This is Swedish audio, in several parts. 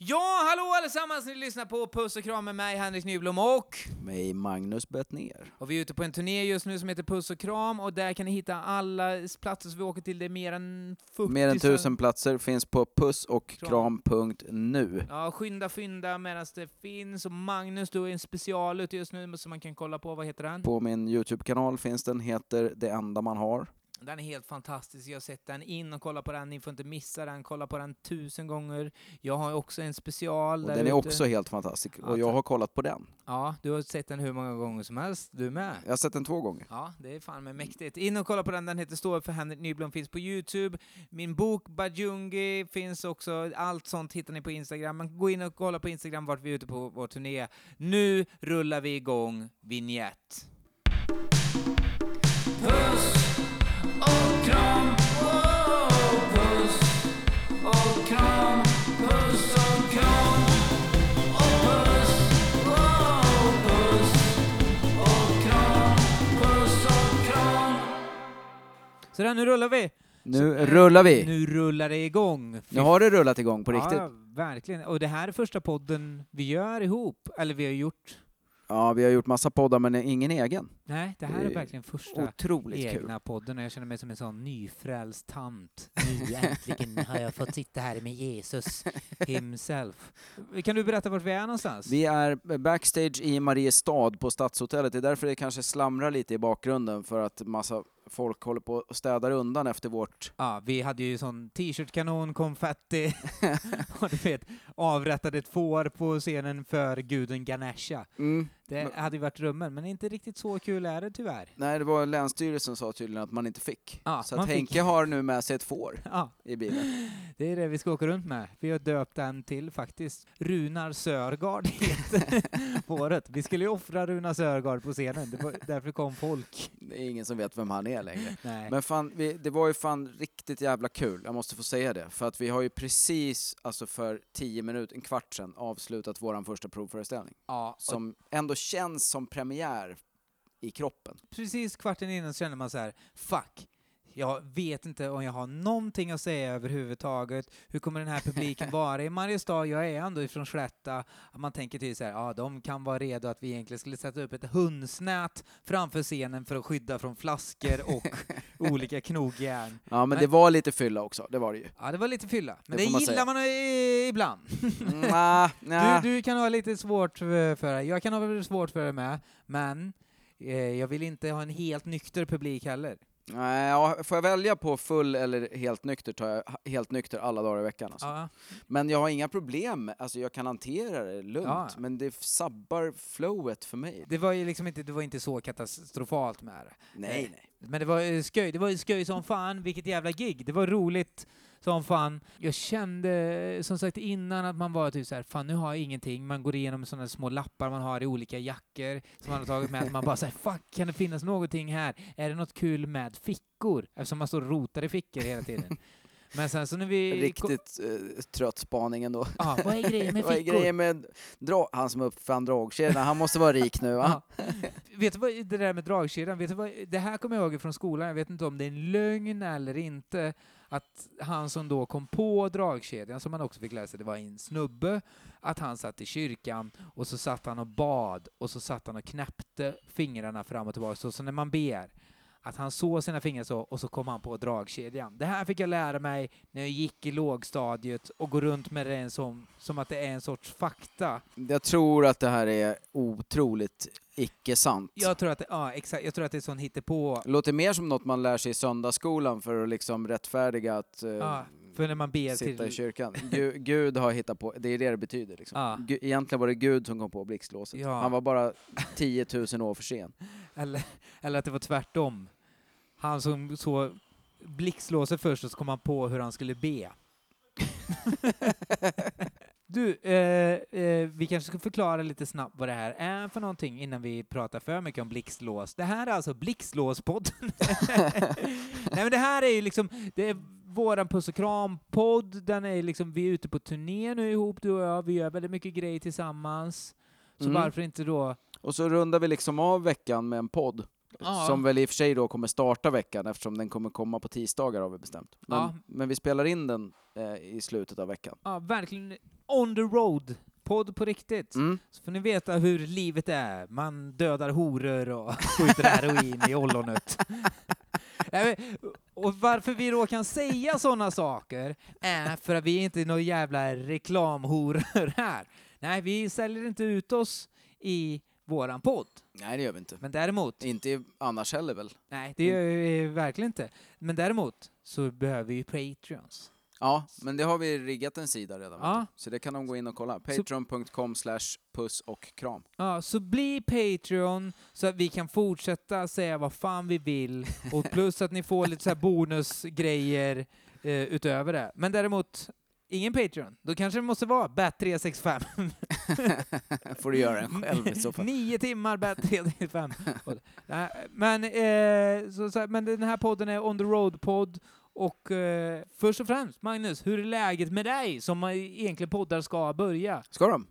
Ja, hallå allesammans! Ni lyssnar på Puss och kram med mig, Henrik Nyblom och... Mig Magnus Bettner. Och vi är ute på en turné just nu som heter Puss och kram och där kan ni hitta alla platser som vi åker till. Det är mer än 40... Mer än tusen platser finns på puss och Kram. kram.nu. Ja, skynda fynda medan det finns. Och Magnus, du är en special ute just nu som man kan kolla på. Vad heter den? På min Youtube-kanal finns den, heter Det enda man har. Den är helt fantastisk. Jag har sett den. In och kolla på den. Ni får inte missa den. Kolla på den tusen gånger. Jag har också en special Och den är också helt fantastisk. Och jag har kollat på den. Ja, du har sett den hur många gånger som helst. Du med? Jag har sett den två gånger. Ja, det är fan med mäktigt. In och kolla på den, den heter Stå för Henrik Nyblom, finns på Youtube. Min bok Bajungi finns också, allt sånt hittar ni på Instagram. Men gå in och kolla på Instagram vart vi är ute på vår turné. Nu rullar vi igång vignett. Puss och kram, oh, puss och kram, puss och kram, och puss, oh, puss och kram, puss och kram. Så där, nu rullar vi! Nu rullar vi! Nu rullar det igång! Nu har det rullat igång på riktigt. Ja, verkligen. Och det här är första podden vi gör ihop, eller vi har gjort. Ja, vi har gjort massa poddar men ingen egen. Nej, det här är är verkligen första Otroligt kul. egna podden och jag känner mig som en sån nyfrälst tant. Nu äntligen har jag fått sitta här med Jesus himself. Kan du berätta vart vi är någonstans? Vi är backstage i Mariestad på Stadshotellet. Det är därför det kanske slamrar lite i bakgrunden för att massa folk håller på och städar undan efter vårt... Ja, vi hade ju sån t-shirt-kanon, konfetti och du vet, avrättade ett får på scenen för guden Ganesha. Mm. Det Men- hade ju varit drömmen, men inte riktigt så kul är det tyvärr. Nej, det var Länsstyrelsen sa tydligen att man inte fick. Ja, Så att fick. Henke har nu med sig ett får Ja, i bilen. det är det vi ska åka runt med. Vi har döpt den till faktiskt Runar Sörgard heter fåret. Vi skulle ju offra Runar Sörgard på scenen, det var därför kom folk. Det är ingen som vet vem han är längre. Nej. Men fan, vi, det var ju fan riktigt jävla kul, jag måste få säga det. För att vi har ju precis, alltså för tio minuter, en kvart sedan, avslutat våran första provföreställning. ja, Som ändå känns som premiär i kroppen. precis kvarten innan så kände man så här, fuck, jag vet inte om jag har någonting att säga överhuvudtaget. Hur kommer den här publiken vara i Mariestad? Jag är ändå ifrån Slätta. Man tänker till så här, ja, de kan vara redo att vi egentligen skulle sätta upp ett hundsnät framför scenen för att skydda från flaskor och olika knogjärn. Ja men Men- det var lite fylla också, det var det ju. Ja, det var lite fylla. Men Det det, man gillar säga. man ibland. Nja, nja. Du, du kan ha lite svårt för det. Jag kan ha väldigt svårt för det med. Men eh, jag vill inte ha en helt nykter publik heller. Nej, ja, får jag välja på full eller helt nykter tar jag helt nykter alla dagar i veckan. Alltså. Ja. Men jag har inga problem, alltså jag kan hantera det lugnt. Ja. Men det sabbar flowet för mig. Det var ju liksom inte, det var inte så katastrofalt med det. Nej, nej. Men det var eh, skoj, det var ju skoj som fan, vilket jävla gig. Det var roligt som fan. Jag kände som sagt innan att man var typ så här, fan nu har jag ingenting. Man går igenom sådana små lappar man har i olika jackor som man har tagit med. Man bara säger fuck, kan det finnas någonting här? Är det något kul med fickor? Eftersom man står och rotar i fickor hela tiden. Men sen så när vi... Riktigt eh, trött spaning ändå. Ja, vad är grejen med Vad är fickor? grejen med dra han som uppfann dragkedjan? Han måste vara rik nu va? Ja. Vet du vad, det där med dragkedjan, vet du vad, det här kommer jag ihåg från skolan, jag vet inte om det är en lögn eller inte, att han som då kom på dragkedjan, som man också fick läsa, det var en snubbe, att han satt i kyrkan och så satt han och bad och så satt han och knäppte fingrarna fram och tillbaka, så, som när man ber, att han såg sina fingrar så och så kom han på dragkedjan. Det här fick jag lära mig när jag gick i lågstadiet och gå runt med det som, som att det är en sorts fakta. Jag tror att det här är otroligt icke-sant. Jag tror att det, ja, exakt, jag tror att det är sån hittepå låter mer som något man lär sig i söndagsskolan för att liksom rättfärdiga att eh, Ja, för när man ber sitta till... i kyrkan. Gu, Gud har hittat på, det är det det betyder liksom. Ja. Egentligen var det Gud som kom på blixtlåset. Ja. Han var bara 10 000 år för sen. Eller, eller att det var tvärtom. Han som så blixtlåser först och så kom han på hur han skulle be. du, eh, eh, vi kanske ska förklara lite snabbt vad det här är för någonting innan vi pratar för mycket om blixtlås. Det här är alltså Blixtlåspodden. Nej men det här är ju liksom, det är våran puss och kram-podd, den är liksom, vi är ute på turné nu ihop du och jag, vi gör väldigt mycket grejer tillsammans. Så Mm. varför inte då Och så rundar vi liksom av veckan med en podd. Ja. Som väl i och för sig då kommer starta veckan eftersom den kommer komma på tisdagar har vi bestämt. Men, Ja. men vi spelar in den eh, i slutet av veckan. Ja, verkligen On the Road, podd på riktigt. Mm. Så får ni veta hur livet är. Man dödar horor och skjuter heroin i ollonet. Och varför vi då kan säga sådana saker är för att vi är inte några jävla reklamhoror här. Nej, vi säljer inte ut oss i våran podd. Nej, det gör vi inte. Men däremot, Inte annars heller väl? nej, det gör vi verkligen inte. Men däremot så behöver vi Patreons. Ja, men det har vi riggat en sida redan. Ja. Så det kan de gå in och kolla. Patreon.com slash puss och kram. Ja, så bli Patreon så att vi kan fortsätta säga vad fan vi vill och plus att ni får lite så här bonusgrejer eh, utöver det. Men däremot, ingen Patreon. Då kanske det måste vara Bat365. får du göra den själv i så fall. Nio timmar Bat365. Och- Nej, men, eh, så, så, men den här podden är On the Road-podd och eh, först och främst, Magnus, hur är läget med dig som eh, egentligen poddar ska börja? Ska de?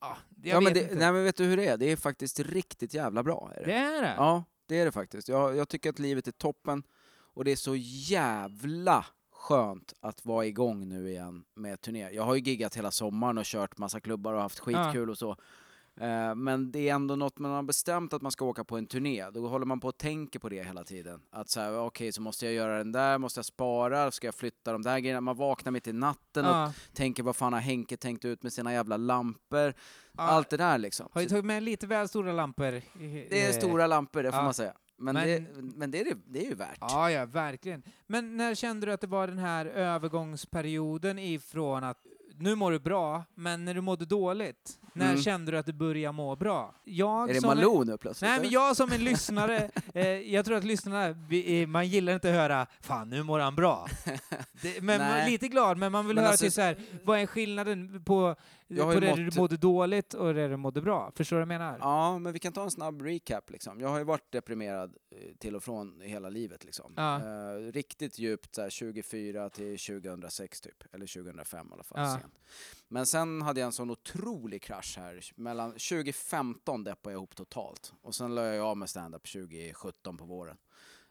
Ja, jag ja, men vet det, inte. nej, men vet du hur det är? Det är faktiskt riktigt jävla bra. Är det? det är det? Ja, det är det faktiskt. Jag, jag tycker att livet är toppen och det är så jävla skönt att vara igång nu igen med turné. Jag har ju giggat hela sommaren och kört massa klubbar och haft skitkul och så. Eh, Men det är ändå något man har bestämt att man ska åka på en turné. Då håller man på och tänker på det hela tiden. Att så här, okej, så måste jag göra den där, måste jag spara, ska jag flytta de där grejerna? Man vaknar mitt i natten och Ja. tänker vad fan har Henke tänkt ut med sina jävla lampor? Ja. Allt det där liksom. Har ju tagit med lite väl stora lampor. det är Eh, stora lampor, det får ja. man säga. Men, Men- det, men det, är, det- det är ju värt. Ja, ja, verkligen. Men när kände du att det var den här övergångsperioden ifrån att nu mår du bra, men när du mådde dåligt, när Mm. kände du att du började må bra? Jag Är det en- Malou nu plötsligt? Nej, men jag som en lyssnare, eh, jag tror att lyssnarna, vi, eh, man gillar inte att höra ”Fan, nu mår han bra”. Det, men man, lite glad, men man vill Men höra alltså- till så här, vad är skillnaden på, på det mått- du mådde dåligt och det du mådde bra? Förstår du vad jag menar? Ja, men vi kan ta en snabb recap liksom. Jag har ju varit deprimerad eh, till och från hela livet liksom. Ja. Eh, riktigt djupt så här, 24 till 2006 typ, eller 2005 i alla fall. Ja. Men sen hade jag en sån otrolig krasch här. Mellan 2015 deppade jag ihop totalt. Och sen la jag av med stand-up 2017 på våren.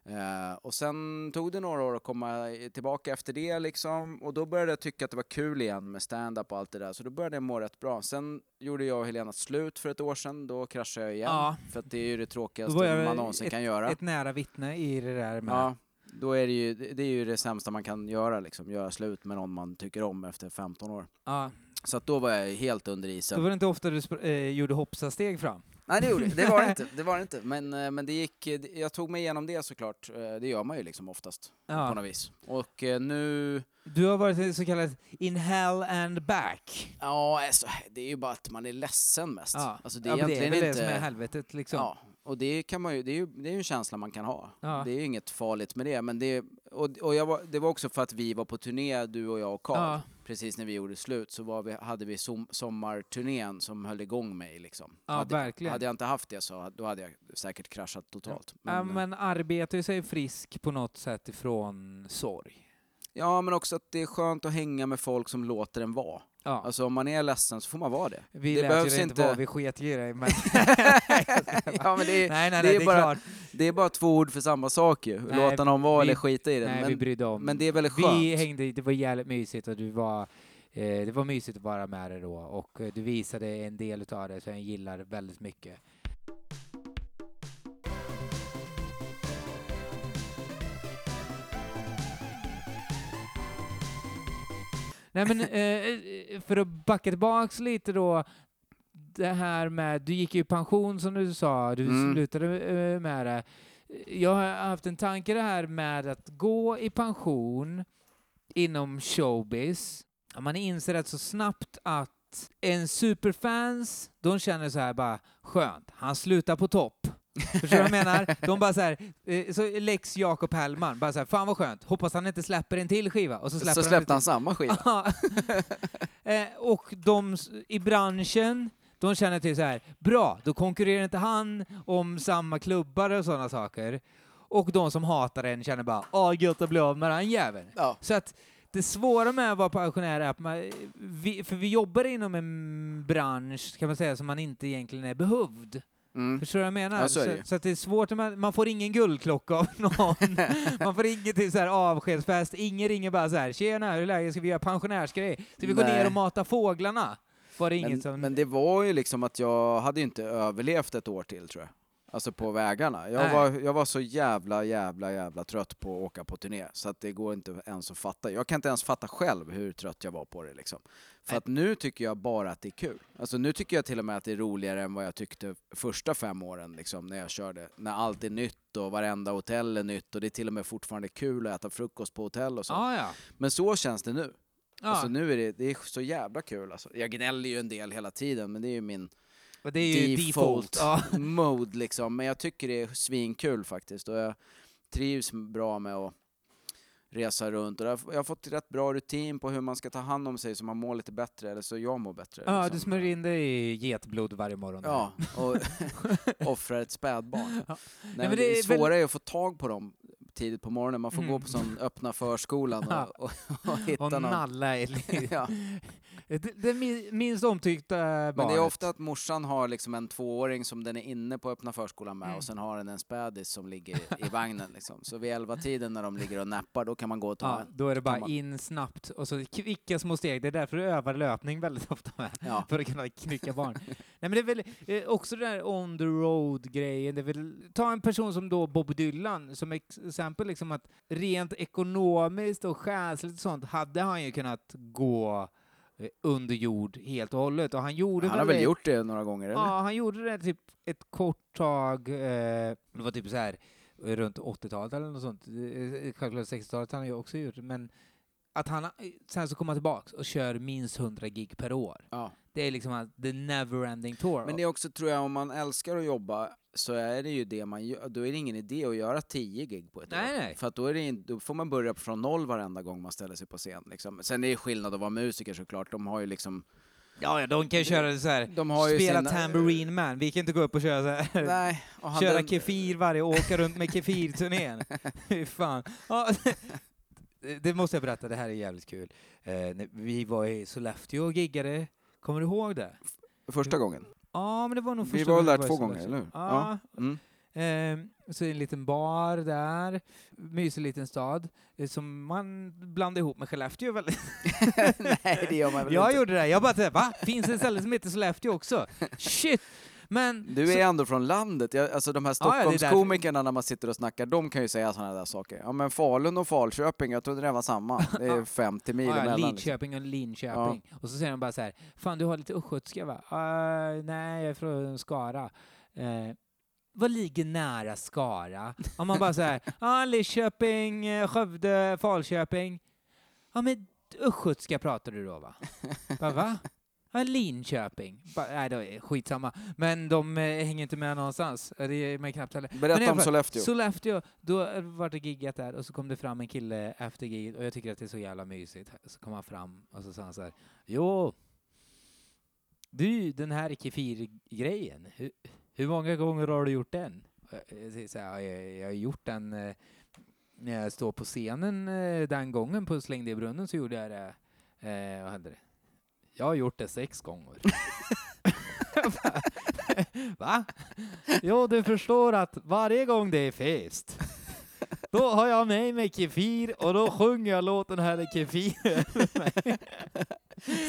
Eh, och sen tog det några år att komma tillbaka efter det liksom. Och då började jag tycka att det var kul igen med stand-up och allt det där. Så då började jag må rätt bra. Sen gjorde jag och Helena slut för ett år sedan. Då kraschade jag igen. Ja. För att det är ju det tråkigaste Då man någonsin kan göra. Ett nära vittne i det där med... Ja, då är det ju det är ju det sämsta man kan göra liksom. Göra slut med någon man tycker om efter 15 år. Ja. Så att då var jag helt under Då isen. var det inte ofta du eh, gjorde hoppsasteg fram. Nej det gjorde det var det inte. Det var det inte. Men, eh, men det gick, eh, jag tog mig igenom det såklart. Eh, Det gör man ju liksom oftast. På Ja. något vis. Och nu, Du har varit så kallat in hell and back. ja alltså, det är ju bara att man är ledsen mest. Ja. Alltså det är ja, men det är egentligen väl inte... det som är helvetet liksom. Ja, och det kan man ju, det är ju, det är ju en känsla man kan ha. Ja. Det är ju inget farligt med det. Men det, och, och var, det var också för att vi var på turné, du och jag och Karl. Ja. Precis när vi gjorde slut så vi, hade vi som, sommarturnén som höll igång mig liksom. Ja, hade, verkligen. Hade jag inte haft det så då hade jag säkert kraschat totalt. Ja, Men, men arbetar ju sig frisk på något sätt ifrån sorg. ja, men också att det är skönt att hänga med folk som låter en vara. Ja. Alltså om man är ledsen så får man vara det. vi det lät behövs ju inte vara, vi sket ju i det. Men... ja, men det, är, nej, nej, nej, det det är är, bara- klart. det är bara två ord för samma sak ju. Nej, Låta någon vara vi- eller skita i det. Nej, vi Men, brydde om. men det är väldigt skönt. Vi hängde, det var jävligt mysigt och du var, eh, det var mysigt att vara med dig då och eh, du visade en del utav det som jag gillar väldigt mycket. Nej men eh, för att backa tillbaks lite då, det här med, du gick ju i pension som du sa, du Mm. slutade eh, med det. Jag har haft en tanke det här med att gå i pension inom showbiz. Man inser rätt så snabbt att en superfans, de känner så här bara skönt, han slutar på topp. Förstår du vad jag menar? De bara så här, eh, så Lex Jakob Hellman, bara så här, fan vad skönt, hoppas han inte släpper en till skiva. Och så släpper så han släppte han samma skiva. Ja. eh, och de s- i branschen, de känner till så här, bra, då konkurrerar inte han om samma klubbar och sådana saker. Och de som hatar en känner bara, åh gött att bli av med den jäveln. Ja. Så att det svåra med att vara pensionär är att man, vi, för vi jobbar inom en bransch, kan man säga, som man inte egentligen är behövd. Mm. Förstår du vad jag menar? Ja, så så, så att det är svårt, man, man får ingen guldklocka av någon. man får ingen till så här avskedsfest, ingen ringer bara så här “Tjena, hur är läget? Ska vi göra pensionärsgrej? Ska vi gå Nej. ner och mata fåglarna?” Var det inget Men, som... men det var ju liksom att jag hade ju inte överlevt ett år till tror jag. Alltså på vägarna. Jag Nej. var, jag var så jävla, jävla, jävla trött på att åka på turné. Så att det går inte ens att fatta. Jag kan inte ens fatta själv hur trött jag var på det liksom. För Nej. att nu tycker jag bara att det är kul. Alltså nu tycker jag till och med att det är roligare än vad jag tyckte första fem åren liksom när jag körde. När allt är nytt och varenda hotell är nytt och det är till och med fortfarande kul att äta frukost på hotell och så. Ah, ja, Men så känns det nu. ja. Alltså nu är det, det är så jävla kul alltså. Jag gnäller ju en del hela tiden men det är ju min och det är ju default. default, Ja. mode liksom. Men jag tycker det är svinkul faktiskt och jag trivs bra med att resa runt. Och jag har- fått rätt bra rutin på hur man ska ta hand om sig så man mår lite bättre, eller så jag mår bättre. ja, liksom. du smörjer in dig i getblod varje morgon. Ja, och offrar ett spädbarn. Ja. Nej, men det är väl- svåra är att få tag på dem tidigt på morgonen. Man får Mm. gå på sån öppna förskolan och, och, och hitta Och någon. nalla Ja. Det mi- minst omtyckta barnet. Men det är ofta att morsan har liksom en tvååring som den är inne på öppna förskolan med Mm. och sen har den en spädis som ligger i vagnen. Liksom. Så vid elva tiden när de ligger och nappar, då kan man gå och ta Ja, en. då är det bara man- in snabbt och så kvicka små steg. Det är därför du övar löpning väldigt ofta med. Ja. För att kunna knycka barn. Nej men det är väl eh, också det där on the road grejen. Det är väl, ta en person som då Bob Dylan som ex- exempel liksom att rent ekonomiskt och själsligt och sånt hade han ju kunnat gå eh, under jord helt och hållet. Och han gjorde Han har väl det- gjort det några gånger, eller? Ja, han gjorde det typ ett kort tag. Eh, det var typ så här eh, runt 80-talet eller något sånt. Eh, Självklart 60-talet har han ju också gjort. Men att han eh, sen så kommer tillbaks och kör minst 100 gig per år. Ja. Det är liksom att the never ending tour. Men det är också, tror jag, om man älskar att jobba så är det ju det man gör. Då är det ingen idé att göra 10 gig på ett Nej, år. nej. För att då, är det, in- då får man börja från noll varenda gång man ställer sig på scen. Liksom. Sen är det skillnad att vara musiker såklart. De har ju liksom... ja, ja, de kan ju köra så här. De har Spela sina- Tambourine Man. Vi kan inte gå upp och köra så här. Nej. Och Köra den- Kefir varje och åka runt med Kefir-turnén. Fy fan. Ja, det- måste jag berätta, det här är jävligt kul. Eh, vi var i Sollefteå och giggade. Kommer du ihåg det? Första gången. Ja, men det var nog Vi första var väl gången där två gånger, eller hur? Ja. Mm. Ehm, så är det en liten bar där, mysig liten stad, eh, som man blandar ihop med Skellefteå väldigt. Nej, det gör man väl Jag inte. gjorde det, jag bara tänkte, va? Finns det ett ställe som heter Sollefteå också? Shit! Men... Du så- är ändå från landet. Jag, alltså de här Ja, ja. Stockholmskomikerna när man sitter och snackar, de kan ju säga sådana där saker. Ja men Falun och Falköping, jag trodde det var samma. Det är 50 mil Ja, ja, emellan. liksom. Lidköping och Linköping. Och så säger de bara så här, fan du har lite östgötska va? "Ah, nej, jag är från Skara. Eh, vad ligger nära Skara? Om man bara så här, ah, Lidköping, eh, Skövde, Falköping. Ja men östgötska pratar du då va? Bara, va? Ja, Linköping. Nej, det är skitsamma. Men de eh, hänger inte med någonstans. Eh, Det är mig knappt heller. Men Berätta alla om Sollefteå. Sollefteå, då var det giggat där och så kom det fram en kille efter giget och jag tycker att det är så jävla mysigt. Så kom han fram och så sa han så här, jo, du, den här kefir-grejen, hur, hur många gånger har du gjort den? Så här, "Ja, jag, jag har gjort den eh, när jag står på scenen eh, den gången på Släng dig i brunnen så gjorde jag det. Eh, vad hände det? Jag har gjort det sex gånger. Va? Jo, du förstår att varje gång det är fest, då har jag med mig Kefir och då sjunger jag låten här är Kefir.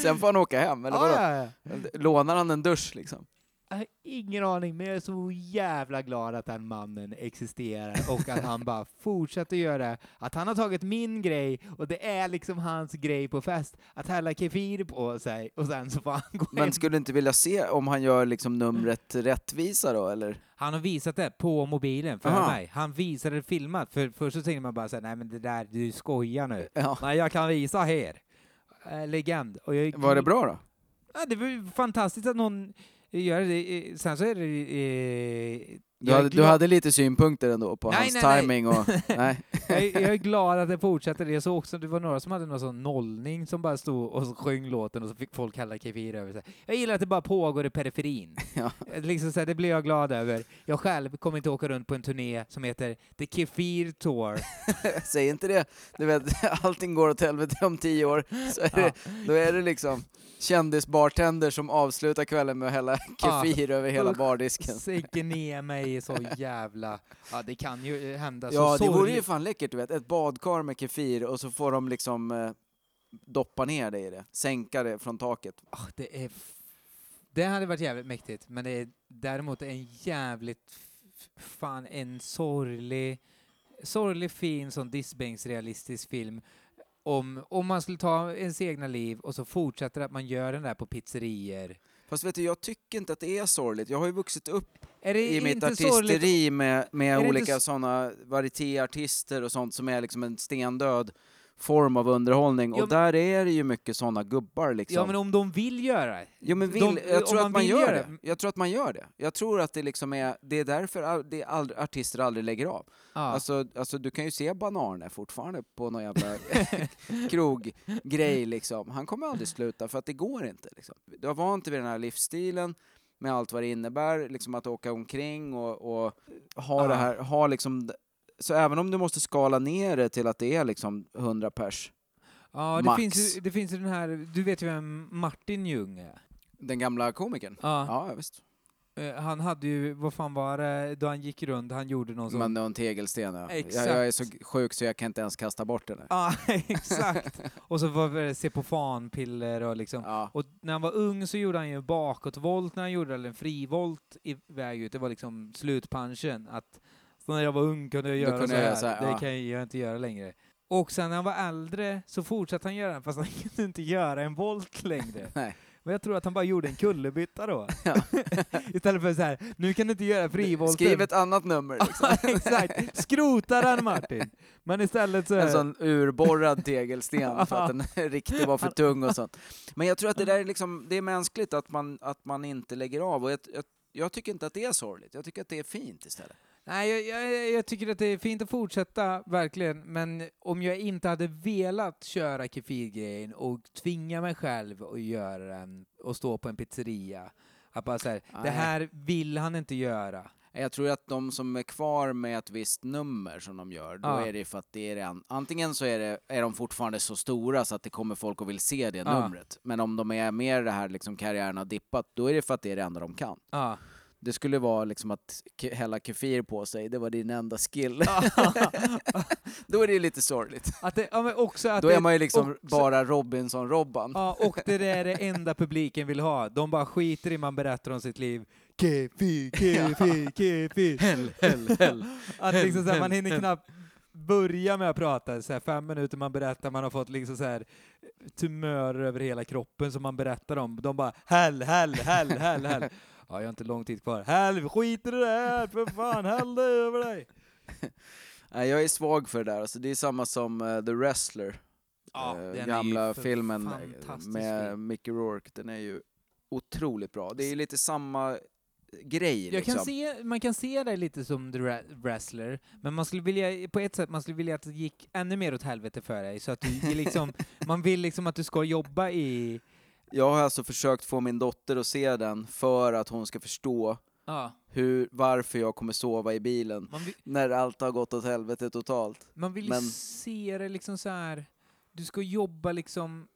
Sen får han åka hem, eller vadå? ja, ja. Lånar han en dusch liksom? Jag har ingen aning, men jag är så jävla glad att den mannen existerar och att han bara fortsätter göra. Att han har tagit min grej och det är liksom hans grej på fest, att hälla Kefir på sig och sen så får han gå. Men skulle du inte vilja se om han gör liksom numret rättvisa då, eller? Han har visat det på mobilen för Aha. mig. Han visade det filmat, för först så tänkte man bara såhär, nej men det där, du skojar nu. Ja. Nej, jag kan visa här. Äh, legend. Och jag, Var det bra då? Ja, det var ju fantastiskt att någon gör det. Eh, Eh, Du, hade, du hade lite synpunkter ändå på Nej, hans nej, nej. timing och... nej. jag, är- jag är glad att det fortsätter. Jag såg också att det var några som hade någon sån nollning som bara stod och sjöng låten och så fick folk hälla kefir över sig. Jag gillar att det bara pågår i periferin. Ja. Liksom så här, det blir jag glad över. Jag själv kommer inte åka runt på en turné som heter The Kefir Tour. Säg inte det. Du vet, allting går åt helvete om tio år. Så är det, då är det liksom kändisbartender som avslutar kvällen med att hälla Ja. kefir över hela bardisken. Sänker ner mig så jävla... Ja, det kan ju hända. Ja, så det vore ju fan läckert du vet. Ett badkar med kefir och så får de liksom eh, doppa ner det i det. Sänka det från taket. Ah, det är... Det hade varit jävligt mäktigt, men det är däremot en jävligt... Fan, en sorglig... Sorglig fin sån diskbänksrealistisk film om, om man skulle ta ens egna liv och så fortsätter att man gör den där på pizzerier. Fast vet du, jag tycker inte att det är sorgligt. Jag har ju vuxit upp Är det i mitt inte artisteri med, med det inte olika s- sådana varietéartister och sånt som är liksom en stendöd form av underhållning. Ja, och där är det ju mycket sådana gubbar liksom. Ja, men om de vill göra det. Men vill, De- jag tror man att man gör göra det. Jag tror att man gör det. Jag tror att det liksom är, det är därför all, det all, artister aldrig lägger av. Ja. Alltså, alltså du kan ju se Bananer fortfarande på någon jävla kroggrej liksom. Han kommer aldrig sluta för att det går inte liksom. Du har vant dig vid den här livsstilen med allt vad det innebär, liksom att åka omkring och, och ha Ja. det här, ha liksom så även om du måste skala ner det till att det är liksom 100 pers, ja, det max. finns, ju, det finns ju den här... Du vet ju vem Martin Ljung är? den gamla komikern. Ja. Ja, visst. Eh, Han hade ju, vad fan var det, då han gick runt, han gjorde någon sån... Men det var en tegelsten ja. Jag, Exakt. jag är så sjuk så jag kan inte ens kasta bort den. Ja, exakt. Och så var det Cepofanpiller och liksom... Ja. Och när han var ung så gjorde han ju en bakåtvolt när han gjorde, eller en frivolt iväg ut. Det var liksom slutpunchen. Att när jag var ung kunde jag göra kunde så jag här. så här, Det ja. kan jag inte göra längre. Och sen när han var äldre så fortsatte han göra den, fast han kunde inte göra en volt längre. Nej. Men jag tror att han bara gjorde en kullerbytta då. Ja. Istället för så här, nu kan du inte göra frivolten. Skriv ett annat nummer liksom. Exakt. Skrota den Martin. Men istället så... En sån urborrad tegelsten för att den riktigt var för tung och sånt. Men jag tror att det där är liksom, det är mänskligt att man, att man inte lägger av och jag, jag, jag tycker inte att det är sorgligt, jag tycker att det är fint istället. Nej, jag, jag, jag tycker att det är fint att fortsätta, verkligen. Men om jag inte hade velat köra kefirgrejen och tvinga mig själv att göra den och stå på en pizzeria, att bara säga, det Nej. här vill han inte göra. Jag tror att de som är kvar med ett visst nummer som de gör, då Ja. är det för att det är en, antingen så är, det, är de fortfarande så stora så att det kommer folk och vill se det Ja. numret. Men om de är mer det här liksom karriären har dippat, då är det för att det är det enda de kan. Ja. Det skulle vara liksom att hälla kefir på sig, det var din enda skill. då är det ju lite sorgligt. Att det, ja, också att Då är man ju liksom också- bara Robinson-Robban. Ja, och det är det enda publiken vill ha. De bara skiter i man berättar om sitt liv. Kefir, kefir, kefir. Häll, häll, häll. Att liksom så här, man hinner knappt börja med att prata, så här, fem minuter man berättar, man har fått liksom så här tumörer över hela kroppen som man berättar om. De bara häll, häll, häll, häll, häll. Ja, jag har inte lång tid kvar. Häll, skit i det där, för fan, häll det över dig. Nej, jag är svag för det där. Alltså, det är samma som eh, The Wrestler. Ja, eh, den gamla filmen med film. Mickey Rourke. Den är ju otroligt bra. Det är lite samma grej Jag liksom. kan se, man kan se det lite som The Wrestler, men man skulle vilja, på ett sätt, man skulle vilja att det gick ännu mer åt helvete för dig, så att du liksom, man vill liksom att du ska jobba i, Jag har alltså försökt få min dotter att se den för att hon ska förstå ja, hur, varför jag kommer sova i bilen man vill, när allt har gått åt helvete totalt. man vill Men- se det liksom så här. du ska jobba liksom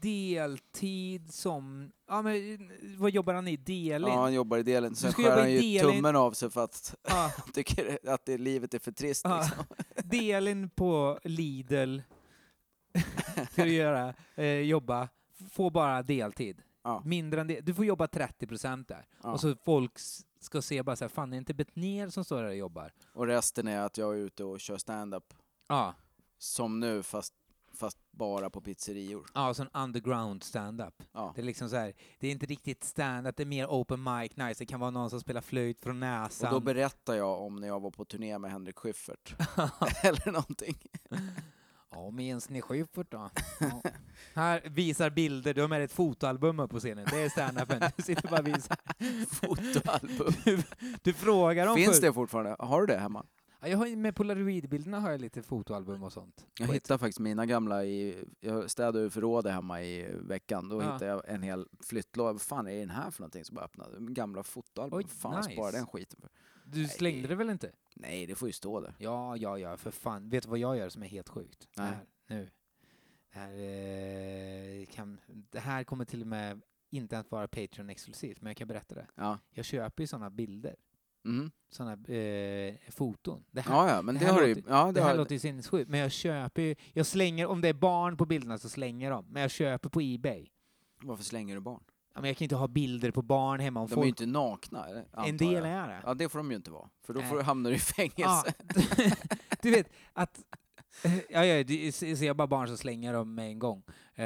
deltid som, ja men vad jobbar han i? Delin? Ja, han jobbar i delen. Sen ska skär jobba han i ju delen. tummen av sig för att han tycker att det, livet är för trist. Ja. Liksom. Delin på Lidl ska du göra, eh, jobba, få bara deltid. Ja. Mindre än det. Du får jobba 30% där. Ja. Och så folk ska se bara så här, fan det är inte Betnér som står där och jobbar. Och resten är att jag är ute och kör stand-up Ja, som nu fast, fast bara på pizzerior. ja sån underground stand-up. Ja. Det är liksom så här, det är inte riktigt stand-up, det är mer open mic nice. Det kan vara någon som spelar flöjt från Och näsan. då berättar jag om när jag var på turné med Henrik Schyffert. Eller någonting. Ja, minns ni Schyffert då? Ja. Här visar bilder, du har med dig ett fotoalbum upp på scenen. Det är standupen. Du sitter bara och visar. Fotoalbum. Du, du frågar dem Finns först. det fortfarande? Har du det hemma? Ja, jag har, ju- med polaroidbilderna har jag lite fotoalbum och sånt. Jag hittade faktiskt mina gamla i, jag städade ur förrådet hemma i veckan, då Ja. hittade jag en hel flyttlåda. Vad fan är den här för någonting? Så bara öppnade jag. Gamla fotoalbum. Oj, fan nice. sparar den skiten för? Du slängde det väl inte? Nej, det får ju stå där. Ja, ja, ja, för fan. Vet du vad jag gör som är helt sjukt? Nej. Det här, nu. Det här, eh, kan, det här kommer till och med inte att vara Patreon-exklusivt, men jag kan berätta det. Ja. Jag köper ju sådana bilder, Mm. sådana eh, foton. Det här, Ja, ja, men det det, här har du ju. låter- Ja, det det här har, låter ju sinnessjukt, men jag köper ju, jag slänger, om det är barn på bilderna så slänger jag dem, men jag köper på Ebay. Varför slänger du barn? Ja, men jag kan inte ha bilder på barn hemma om De är ju folk... inte nakna, antar En del jag. är det. Ja, det får de ju inte vara. För då får, hamnar du i fängelse. Ja, du vet att... Ja, ja, du, ser jag bara barn så slänger jag dem med en gång. Eh,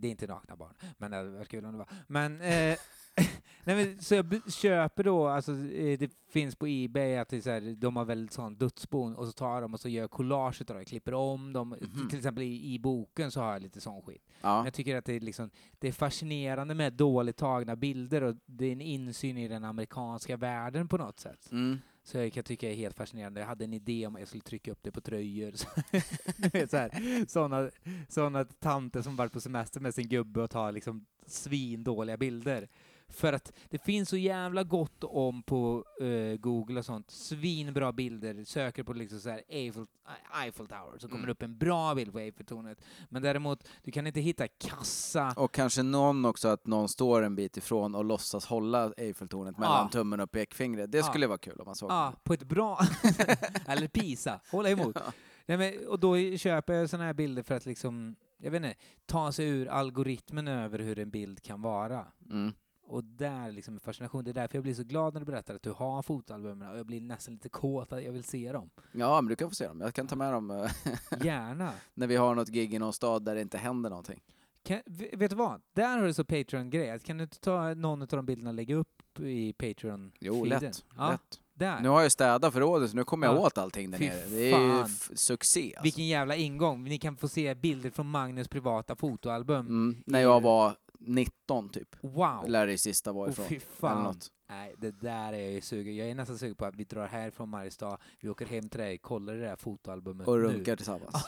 det är inte nakna barn, men det hade varit kul om det var. Men, eh, nej, men, så jag köper då, alltså, eh, det finns på Ebay att det så här, de har väl sån dödsbon och så tar dem och så gör jag collage utav det, klipper om dem. Mhm. Till exempel i, i boken så har jag lite sån skit. Ja. jag tycker att det är, liksom, det är fascinerande med dåligt tagna bilder och det är en insyn i den amerikanska världen på något sätt. Mm. Så jag kan tycka är helt fascinerande. Jag hade en idé om att jag skulle trycka upp det på tröjor. Så, du vet, så här, såna, såna tanter som varit på semester med sin gubbe och tar liksom svindåliga bilder. För att det finns så jävla gott om på eh, Google och sånt. Svinbra bilder. Söker på liksom så här Eiffel, Eiffel Tower så kommer Mm. det upp en bra bild på Eiffeltornet. Men däremot, du kan inte hitta kassa. Och kanske någon också, att någon står en bit ifrån och låtsas hålla Eiffeltornet mellan Ja. tummen och pekfingret. Det Ja. skulle vara kul om man såg. Ja, på ett bra... Eller Pisa, hålla emot. Nej, men, och då köper jag såna här bilder för att liksom, jag vet inte, ta sig ur algoritmen över hur en bild kan vara. Mm. Och där liksom fascination. Det är därför jag blir så glad när du berättar att du har fotoalbumen och jag blir nästan lite kåt att jag vill se dem. Ja, men du kan få se dem. Jag kan ta med dem eh, Gärna. när vi har något gig i någon stad där det inte händer någonting. Kan, vet du vad? Där har du så Patreon-grej. Kan du inte ta någon av de bilderna och lägga upp i Patreon? Jo, lätt. Ja, lätt. där. Nu har jag städat förrådet så nu kommer jag Ja. åt allting där Fy nere. Det är ju succé. Alltså. Vilken jävla ingång. Ni kan få se bilder från Magnus privata fotoalbum. Mm, när jag var 19 typ. Wow! Lär det sista var Åh, ifrån. fy Eller fan. Nej, det där är jag ju sugen. Jag är nästan sugen på att vi drar härifrån Mariestad, vi åker hem till dig, kollar det där fotoalbumet Och nu. runkar tillsammans.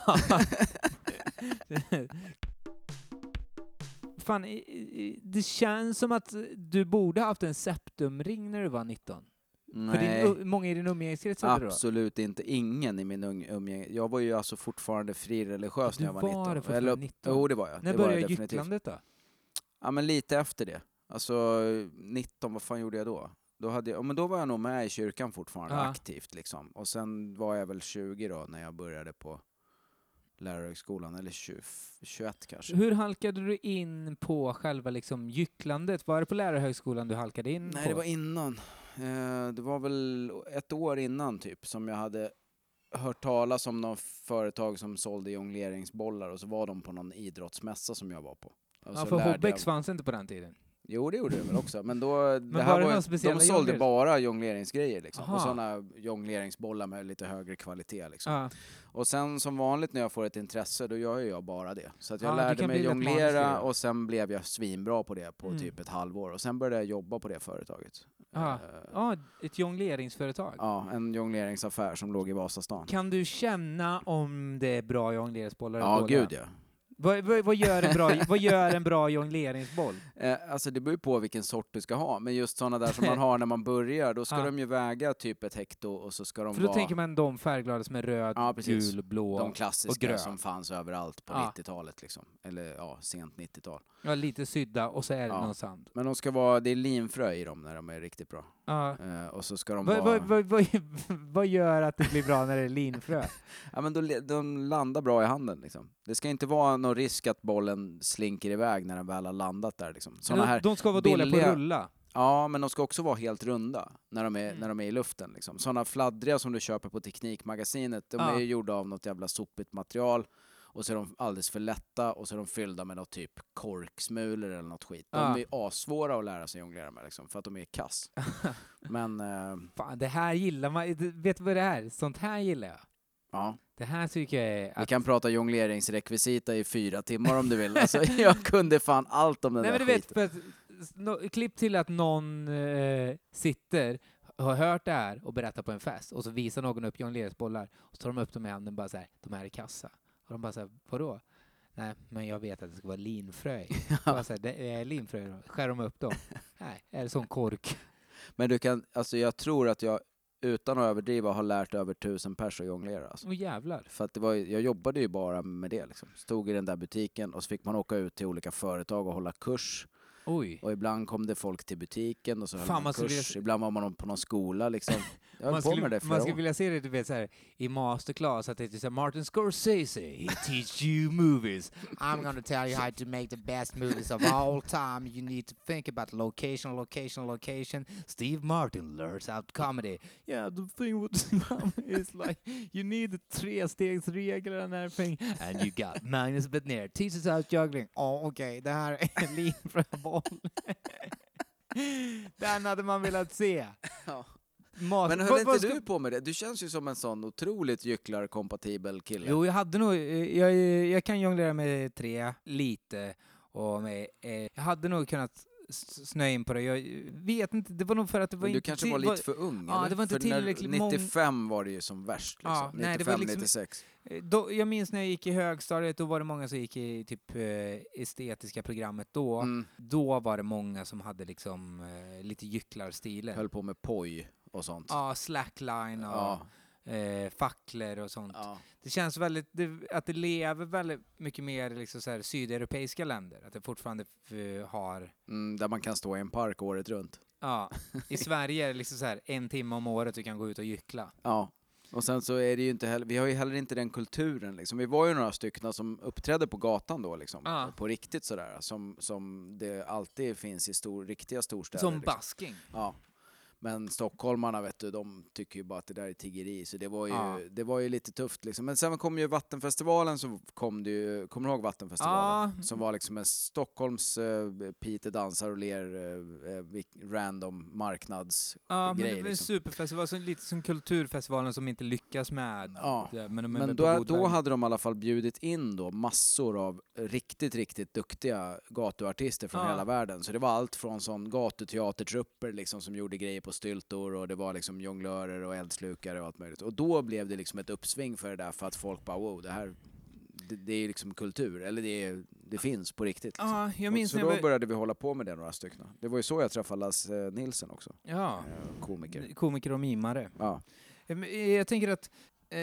Fan, det känns som att du borde haft en septumring när du var 19. För din, Nej, många i din umgängeskrets hade det då? absolut inte. Ingen i min ung- umgänge. Jag var ju alltså fortfarande frireligiös Du när jag var var 19. det fortfarande Eller, 19? Jo, det var jag. När det var började gycklandet då? Ja, men lite efter det. Alltså 19, vad fan gjorde jag då? Då, hade jag, ja, men då var jag nog med i kyrkan fortfarande, Ja. aktivt liksom. Och sen var jag väl 20 då när jag började på lärarhögskolan, eller 20, 21 kanske. Hur halkade du in på själva liksom gycklandet? Var det på lärarhögskolan du halkade in Nej, på? det var innan. Eh, det var väl ett år innan typ som jag hade hört talas om något företag som sålde jongleringsbollar och så var de på någon idrottsmässa som jag var på. Ja, för Hobbex fanns inte på den tiden. Jo, det gjorde det väl också. Men då, var det här var, speciella de sålde jongler- bara jongleringsgrejer liksom. Aha. Och sådana jongleringsbollar med lite högre kvalitet liksom. Och sen som vanligt när jag får ett intresse, då gör jag bara det. Så att jag Ja, du lärde mig jonglera och sen blev jag svinbra på det på Mm. typ ett halvår. Och sen började jag jobba på det företaget. Ja. Eh, ja, ett jongleringsföretag. ja, en jongleringsaffär som låg i Vasastan. Kan du känna om det är bra jongleringsbollar? Ja, gud ja. Vad, vad, vad, gör en bra, vad gör en bra jongleringsboll? Eh, alltså det beror ju på vilken sort du ska ha, men just sådana där som man har när man börjar, då ska Ja. de ju väga typ ett hekto och så ska de För då vara tänker man de färgglada som är röd, Ja, gul, blå. de och klassiska grön. som fanns överallt på Ja. 90-talet liksom. Eller ja, sent 90-tal. Ja, lite sydda och så är det Ja. någon sand. Men de ska vara, det är linfrö i dem när de är riktigt bra. Ja. Eh, och så ska de Vad, vara... vad, vad, vad, gör att det blir bra när det är linfrö? Ja men de, de landar bra i handen liksom. Det ska inte vara någon risk att bollen slinker iväg när den väl har landat där liksom. Såna här, de ska vara dåliga på billiga- att rulla. ja men de ska också vara helt runda när de är, Mm. när de är i luften liksom. Sådana fladdriga som du köper på Teknikmagasinet, de Ja. är ju gjorda av något jävla sopigt material. Och så är de alldeles för lätta och så är de fyllda med något typ korksmulor eller något skit. De Ja. är assvåra att lära sig jonglera med liksom, för att de är kass. Men, eh, Fan, det här gillar man. Vet du vad det är? Sånt här gillar jag. Ja. Det här tycker jag är... Vi Att, kan prata jongleringsrekvisita i fyra timmar om du vill. Alltså, jag kunde fan allt om den nej, där men du vet, skiten. att, s- no, klipp till att någon eh, sitter, har hört det här och berättar på en fest och så visar någon upp jongleringsbollar och så tar de upp dem i handen och bara så här, de här är kassa. Och de bara så här, vadå? Nej, men jag vet att det ska vara linfrö. Bara så här, det är linfrö då. Skär de upp dem? Nej, är det sån kork? Men du kan, alltså jag tror att jag utan att överdriva har lärt över tusen pers att jonglera. Alltså. Åh jävlar. För att det var, jag jobbade ju bara med det liksom. Stod i den där butiken och så fick man åka ut till olika företag och hålla kurs. Oj. Och ibland kom det folk till butiken och så höll Fan, man man kurs. vilja- Ibland var man på någon skola liksom. Jag höll Man på skulle, med det man skulle år. vilja se det du vet, så här, i masterclass, att det är så här, Martin Scorsese, he teach you movies. I'm gonna tell you how to make the best movies of all time. You need to think about location, location, location. Steve Martin learns out comedy. Yeah, the thing with is like, you need the trestegsregel and everything. And you got Magnus Betnér, teaches out juggling. Oh, okej, det här är en linfröboll. Den hade man velat se. Ja. Mat- Men höll inte du på med det? Du känns ju som en sån otroligt gycklarkompatibel kille. Jo, jag hade nog, jag, jag kan jonglera med tre, lite, och med, eh, jag hade nog kunnat snöa in på det. Jag vet inte, det var nog för att det var Men du inte kanske till- var lite för ung ja, eller? det var inte för tillräckligt mång- 95 var det ju som värst liksom. Ja, 95, nej, det var liksom- 96. Eh, Då, jag minns när jag gick i högstadiet, då var det många som gick i typ eh, estetiska programmet då. Mm. Då var det många som hade liksom eh, lite gycklarstilen. Höll på med poj och sånt. Ja, slackline och Ja, eh, facklor och sånt. ja. Det känns väldigt, det, att det lever väldigt mycket mer liksom så här, sydeuropeiska länder. Att det fortfarande har, Mm, där man kan stå i en park året runt. ja, i Sverige är det liksom så här en timme om året du kan gå ut och gyckla. Ja. Och sen så är det ju inte heller, vi har ju heller inte den kulturen liksom. Vi var ju några stycken som uppträdde på gatan då liksom. Ja. På riktigt sådär. Som, som det alltid finns i stor, riktiga storstäder. Som liksom. basking. Ja. Men stockholmarna vet du, de tycker ju bara att det där är tiggeri, så det var ju, Ja. det var ju lite tufft liksom. Men sen kom ju Vattenfestivalen, så kom det ju, kommer du ihåg Vattenfestivalen? Ja. Som var liksom en Stockholms uh, Peter dansar och ler vik- random marknads... Ja, men grej, det var en liksom. superfestival, som, lite som kulturfestivalen som inte lyckas med. Ja, det, men, men, Men då, då hade de i alla fall bjudit in då massor av riktigt, riktigt duktiga gatuartister från Ja. hela världen. Så det var allt från sån gatuteatertrupper liksom som gjorde grejer på styltor och det var liksom jonglörer och eldslukare och allt möjligt. Och då blev det liksom ett uppsving för det där för att folk bara wow, det här det, det är liksom kultur, eller det, är, det finns på riktigt. Liksom. Ja, jag Och minns så när då började vi hålla på med det några stycken. Det var ju så jag träffade Lasse Nilsson också, Ja, eh, komiker. komiker och mimare. Ja. Eh, men, eh, Jag tänker att eh,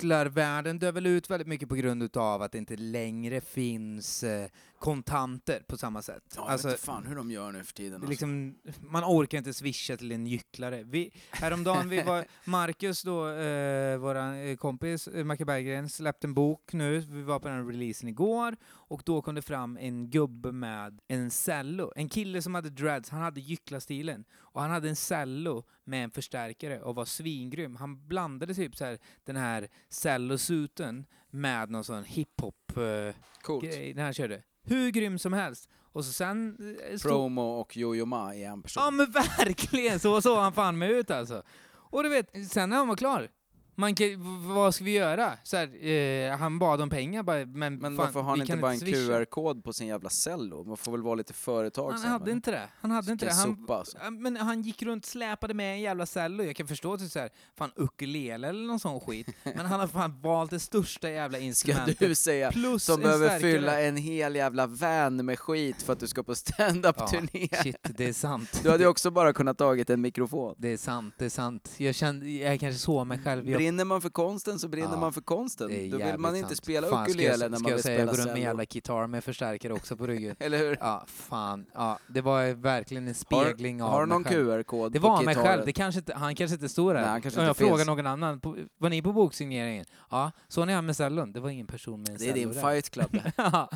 gycklarvärlden dör väl ut väldigt mycket på grund utav att det inte längre finns eh, kontanter på samma sätt. Ja, jag alltså, vet inte fan hur de gör nu för tiden. Alltså. liksom, man orkar inte swisha till en gycklare. Vi, häromdagen, vi var, Marcus då, eh, våran eh, kompis, eh, Macke Berggren, släppte en bok nu, vi var på den releasen igår, och då kom det fram en gubbe med en cello. En kille som hade dreads, han hade gycklastilen, och han hade en cello med en förstärkare och var svingrym. Han blandade typ så här den här cellosuten med någon sån hiphop eh, Coolt. när han körde. Hur grym som helst. Och så sen... eh, stod- Promo och Jojo Ma i en person. Ja men verkligen! Så såg han fan mig ut alltså. Och du vet, sen när han var klar, man kan, vad ska vi göra? Så här, eh, han bad om pengar bara, men, Men fan, varför har han vi inte kan bara en swisha. QR-kod på sin jävla cello? Man får väl vara lite företag Han hade inte det. Han hade inte det. Han, sopa alltså. Ja, men han gick runt släpade med en jävla cello. Jag kan förstå att det är så här, fan ukulele eller någon sån skit. Men han har fan valt det största jävla Ska instrumentet. du säga plus som en behöver stärkare. fylla en hel jävla van med skit för att du ska på stand-up-turné? Shit, det är sant. Du hade ju också bara kunnat tagit en mikrofon. Det är sant, det är sant. Jag kände, jag kanske såg mig själv. Jag Brinner man för konsten så brinner Ja, man för konsten. Då vill man inte sant. spela Fan, ukulele jag, när man vill spela Jag går runt med cello. jävla gitarr med förstärkare också på ryggen. Eller hur? Ja, fan. Ja, det var verkligen en Har, spegling av har du någon. QR-kod Det var mig själv. Det kanske inte, han kanske inte står där. Nej, han kanske Om jag inte finns. frågar någon annan. På, var ni på boksigneringen? Ja, såg ni han med cellon? Det var ingen person med en Det är din cello där. fight club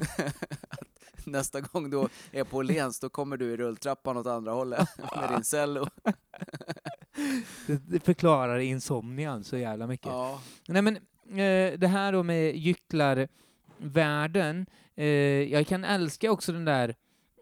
Nästa gång du är på Åhléns, då kommer du i rulltrappan åt andra hållet med din cello. det, förklarar insomnian så jävla mycket. Ja. Nej men eh, det här då med gycklarvärlden, eh, jag kan älska också den där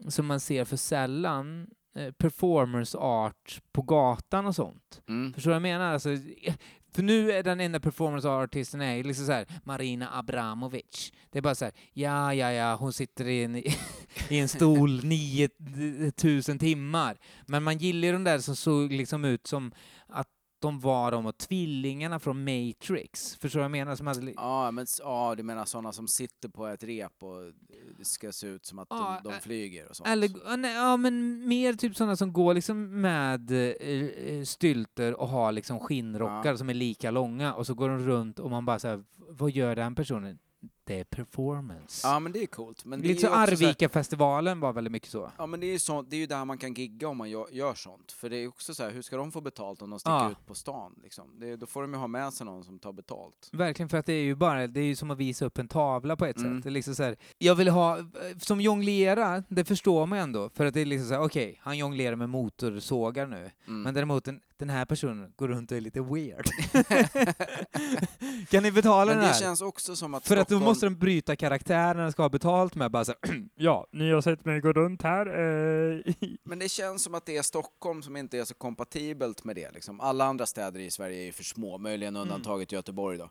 som man ser för sällan, eh, performance art på gatan och sånt. Mm. Förstår du vad jag menar? Alltså, eh, För nu är den enda performance artisten är liksom så här Marina Abramovic. Det är bara så här, ja, ja, ja, hon sitter i en, i en stol 9000 timmar. Men man gillar ju de där som såg liksom ut som att de var de och tvillingarna från Matrix. Förstår du vad jag menar? Som hade... Ja, men ja, du menar sådana som sitter på ett rep och det ska se ut som att Ja, de, de ä- flyger och sånt. Eller, ja, nej, ja, men mer typ sådana som går liksom med eh, eh, stylter och har liksom skinnrockar Ja. som är lika långa och så går de runt och man bara säger vad gör den personen? Det är performance. Ja, men det är coolt. Men det Lite är ju också så här- Arvika-festivalen var väldigt mycket så. Ja men det är ju så, det är ju där man kan gigga om man gör, gör sånt. För det är också så här, hur ska de få betalt om de sticker Ja. ut på stan? Liksom? Det, då får de ju ha med sig någon som tar betalt. Verkligen, för att det är ju bara, det är ju som att visa upp en tavla på ett Mm. sätt. Det är liksom så här, jag vill ha, som jonglera, det förstår man ju ändå, för att det är liksom så här, okej, han jonglerar med motorsågar nu, Mm. men däremot den, den här personen går runt och är lite weird. kan ni betala Men den det här? känns också som att För att då Stockholm- måste de bryta karaktär när de ska ha betalt med bara så här, ja, ni har sett mig gå runt här. Eh, Men det känns som att det är Stockholm som inte är så kompatibelt med det. Liksom. Alla andra städer i Sverige är ju för små, möjligen Mm. undantaget Göteborg då.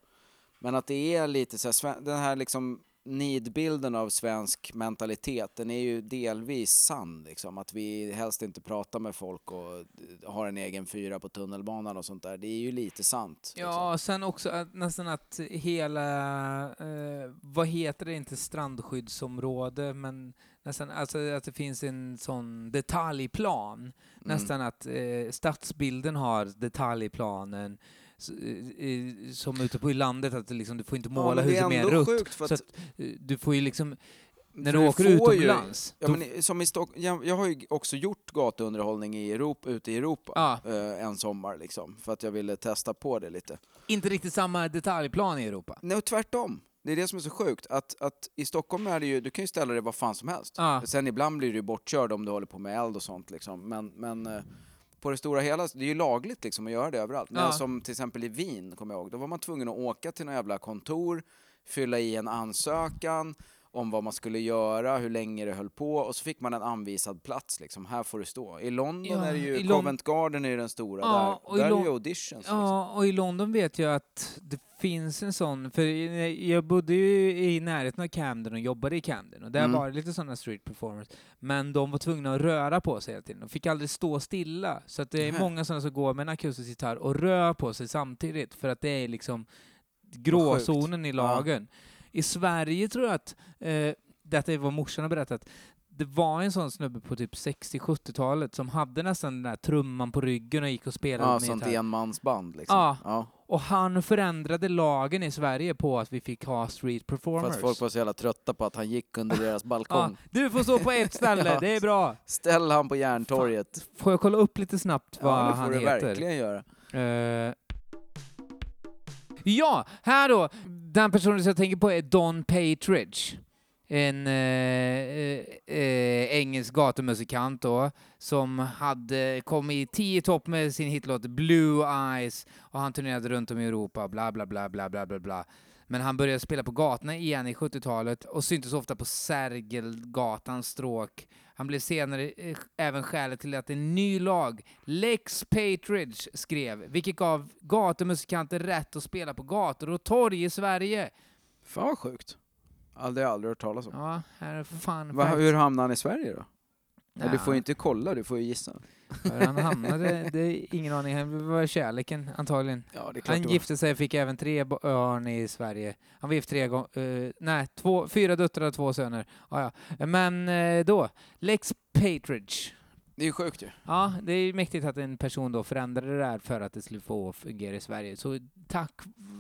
Men att det är lite så här, den här liksom nidbilden av svensk mentalitet, den är ju delvis sann. Liksom. Att vi helst inte pratar med folk och eh, har en egen fyra på tunnelbanan och sånt där. Det är ju lite sant. liksom. Ja, sen också att, nästan att hela, eh, vad heter det, inte strandskyddsområde, men nästan alltså att det finns en sån detaljplan. Mm. Nästan att eh, stadsbilden har detaljplanen som ute på i landet, att liksom, du får inte Ja, måla är huset rött. sjukt för så att- eh, du får ju liksom, när du du åker får ju- utomlands, Ja, men som i Stock jag, jag har ju också gjort gatuunderhållning i Europa, ute i Europa Ja. eh, en sommar liksom, för att jag ville testa på det lite. inte riktigt samma detaljplan i Europa. Nej, tvärtom. Det är det som är så sjukt, att, att i Stockholm är det ju, du kan ju ställa dig var fan som helst. Ja. Sen ibland blir du bortkörd om du håller på med eld och sånt liksom, men, men eh, på det stora hela, det är ju lagligt liksom att göra det överallt. Ja. Men som till exempel i Wien, kommer jag ihåg, då var man tvungen att åka till några jävla kontor, fylla i en ansökan om vad man skulle göra, hur länge det höll på och så fick man en anvisad plats liksom, här får du stå. I London Ja, är det ju, Covent Garden är den stora Ja, och där. i Där är ju auditions liksom. Ja, och i London vet jag att det finns en sån, för jag bodde ju i närheten av Camden och jobbade i Camden och där Mm. var det lite sådana street performers. Men de var tvungna att röra på sig hela tiden. De fick aldrig stå stilla. Så att det är Nähä. många sådana som går med en akustisk gitarr och rör på sig samtidigt för att det är liksom gråzonen i Ja. I Sverige tror jag att, eh, detta är vad morsan har berättat, det var en sån snubbe på typ 60-70-talet som hade nästan den där trumman på ryggen och gick och spelade Ja, med sånt enmansband liksom. Ja. ja. Och han förändrade lagen i Sverige på att vi fick ha street För performers. att folk var så jävla trötta på att han gick under deras ja, balkong. du får stå på ett ställe, Ja. det är bra. Ställ han på Järntorget. Får jag kolla upp lite snabbt vad Ja, det får han du heter? verkligen göra. Eh, ja, här då. Den personen som jag tänker på är Don Patridge. En eh, eh, eh, engelsk gatumusikant då, som hade kommit i tio topp med sin hitlåt Blue Eyes och han turnerade runt om i Europa, bla bla bla bla bla bla bla. Men han började spela på gatorna igen i 70-talet och syntes ofta på Sergelgatans stråk. Han blev senare eh, även skälet till att en ny lag, Lex Patridge, skrev, vilket gav gatumusikanter rätt att spela på gator och torg i Sverige. Fan vad sjukt. Aldrig, aldrig hört talas om. Ja, här är fan Va, hur hamnade han i Sverige då? Ja. Du får ju inte kolla, du får ju gissa. Han hamnade, det är ingen aning. Det var kärleken antagligen. Ja, Han gifte sig och fick även tre barn i Sverige. Han var gift tre gånger, nej, två, fyra döttrar och två söner. Ja, ja. Men eh, då, Lex Patridge. Det är ju sjukt ju. Ja, det är mäktigt att en person då förändrade det där för att det skulle få fungera i Sverige. Så tack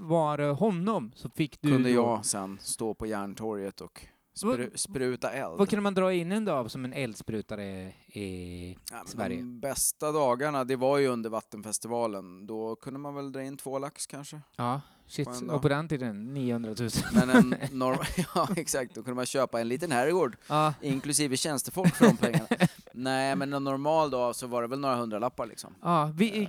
vare honom så fick du... Kunde jag sen stå på Järntorget och spru, Vad- spruta eld. Vad kunde man dra in en dag som en eldsprutare i Ja, Sverige? De bästa dagarna, det var ju under Vattenfestivalen. Då kunde man väl dra in två lax kanske. Ja, shit. På. Och på den tiden 900 000. Men en norm- ja, exakt. Då kunde man köpa en liten herrgård, Ja, inklusive tjänstefolk för de pengarna. Nej, men en normal dag så var det väl några hundralappar liksom. ja vi,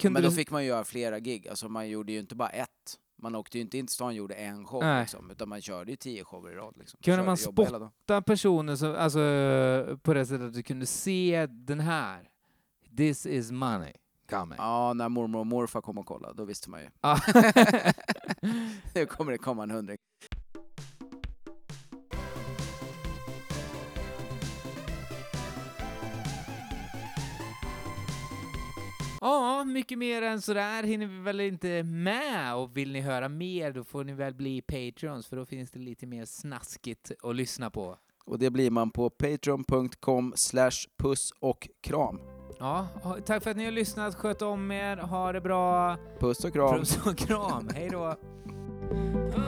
kunde Men då fick man ju göra flera gig, alltså man gjorde ju inte bara ett. Man åkte ju inte in till stan och gjorde en show Nej. liksom, utan man körde ju tio shower i rad liksom. Kunde man spotta personer som, alltså, på det sättet att du kunde se den här. This is money. coming. Ja, när mormor och morfar kom och kollade, då visste man ju. Nu kommer det komma en hundring. Ja, mycket mer än sådär hinner vi väl inte med och vill ni höra mer då får ni väl bli Patreons för då finns det lite mer snaskigt att lyssna på. Och det blir man på patreon.com slash puss och kram. Ja, tack för att ni har lyssnat, sköt om er, ha det bra, Puss och kram. puss och kram, hej då!